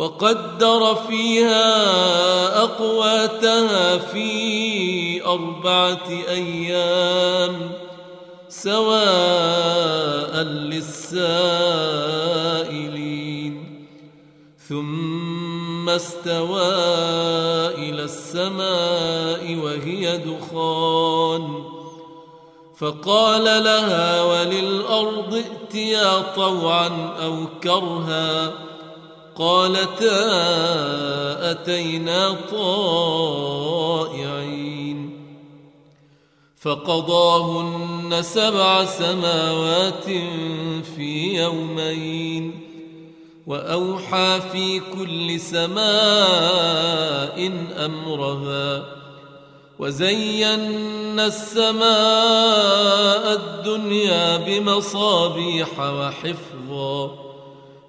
وقدر فيها أقواتها في أربعة أيام سواء للسائلين. ثم استوى إلى السماء وهي دخان. فقال لها وللأرض ائتيا طوعا أو كرها. قالتا أتينا طائعين فقضاهن سبع سماوات في يومين وأوحى في كل سماء أمرها وزينا السماء الدنيا بمصابيح وحفظا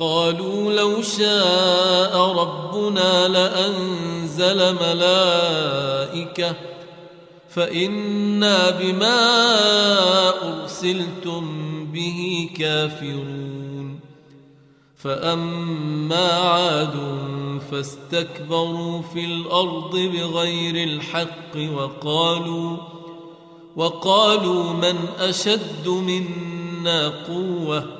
قالوا لو شاء ربنا لأنزل ملائكة فإنا بما أرسلتم به كافرون فأما عاد فاستكبروا في الأرض بغير الحق وقالوا وقالوا من أشد منا قوة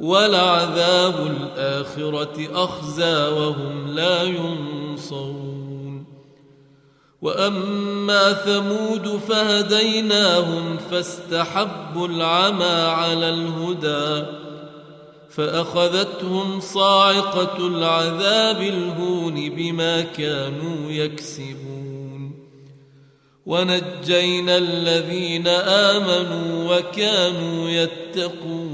ولعذاب الآخرة أخزى وهم لا ينصرون. وأما ثمود فهديناهم فاستحبوا العمى على الهدى فأخذتهم صاعقة العذاب الهون بما كانوا يكسبون. ونجينا الذين آمنوا وكانوا يتقون.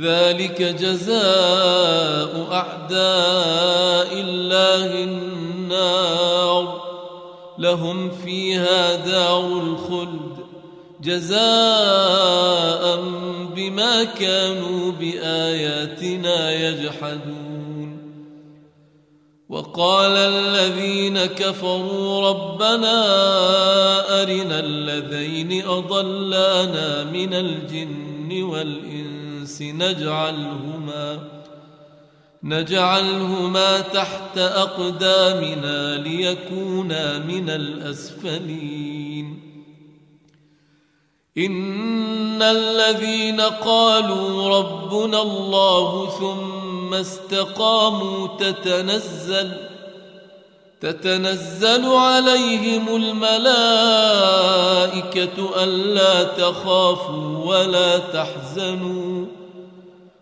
ذلك جزاء أعداء الله النار. لهم فيها دار الخلد. جزاء بما كانوا بآياتنا يجحدون. وقال الذين كفروا ربنا أرنا الذين أضلانا من الجن والانس نجعلهما نجعلهما تحت أقدامنا ليكونا من الأسفلين. إن الذين قالوا ربنا الله ثم استقاموا تتنزل تتنزل عليهم الملائكة ألا تخافوا ولا تحزنوا.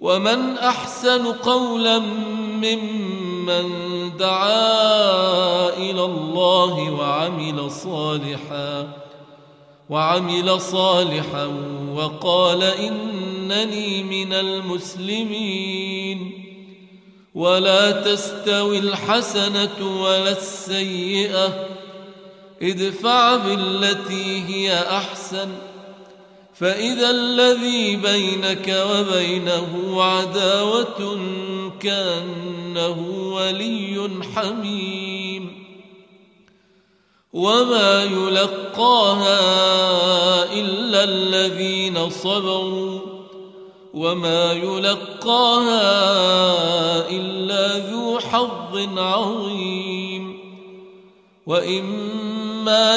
ومن أحسن قولا ممن دعا إلى الله وعمل صالحا وعمل صالحا وقال إنني من المسلمين. ولا تستوي الحسنة ولا السيئة ادفع بالتي هي أحسن. فإذا الذي بينك وبينه عداوة كأنه ولي حميم وما يلقاها إلا الذين صبروا وما يلقاها إلا ذو حظ عظيم وإما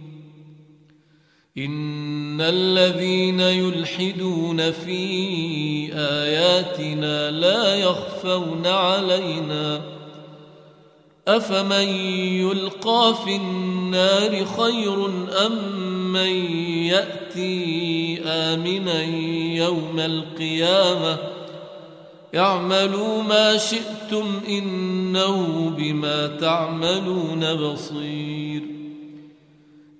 إن الذين يلحدون في آياتنا لا يخفون علينا أفمن يلقى في النار خير أم من يأتي آمنا يوم القيامة اعملوا ما شئتم إنه بما تعملون بصير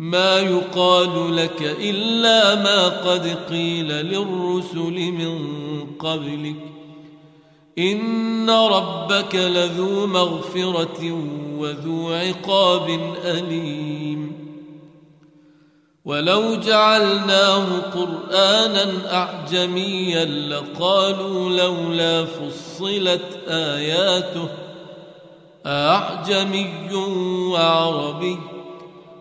ما يقال لك إلا ما قد قيل للرسل من قبلك. إن ربك لذو مغفرة وذو عقاب أليم. ولو جعلناه قرآنا أعجميا لقالوا لولا فصلت آياته أعجمي وعربي.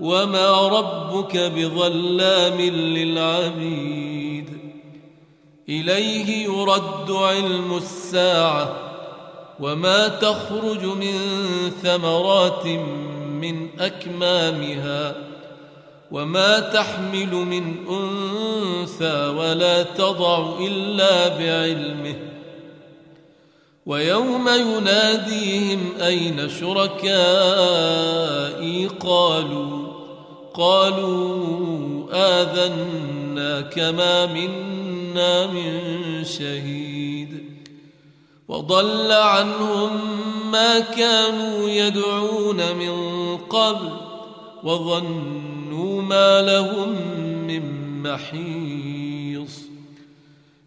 وما ربك بظلام للعبيد اليه يرد علم الساعة وما تخرج من ثمرات من اكمامها وما تحمل من انثى ولا تضع الا بعلمه ويوم يناديهم اين شركائي قالوا قالوا آذنا كما منا من شهيد وضل عنهم ما كانوا يدعون من قبل وظنوا ما لهم من محيص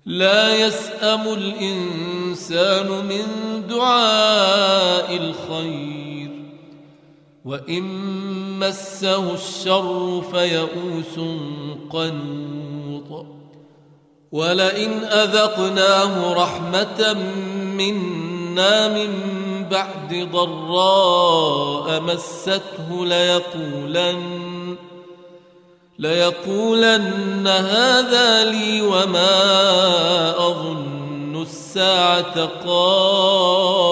لا يسأم الإنسان من دعاء الخير وإن مسه الشر فيئوس قنوط ولئن أذقناه رحمة منا من بعد ضراء مسته ليقولن ليقولن هذا لي وما أظن الساعة قائمة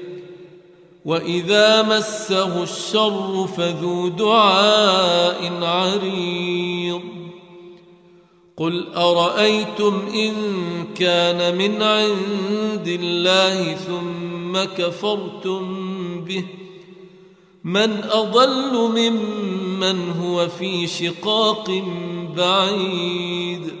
وإذا مسه الشر فذو دعاء عريض. قل أرأيتم إن كان من عند الله ثم كفرتم به؟ من أضل ممن هو في شقاق بعيد.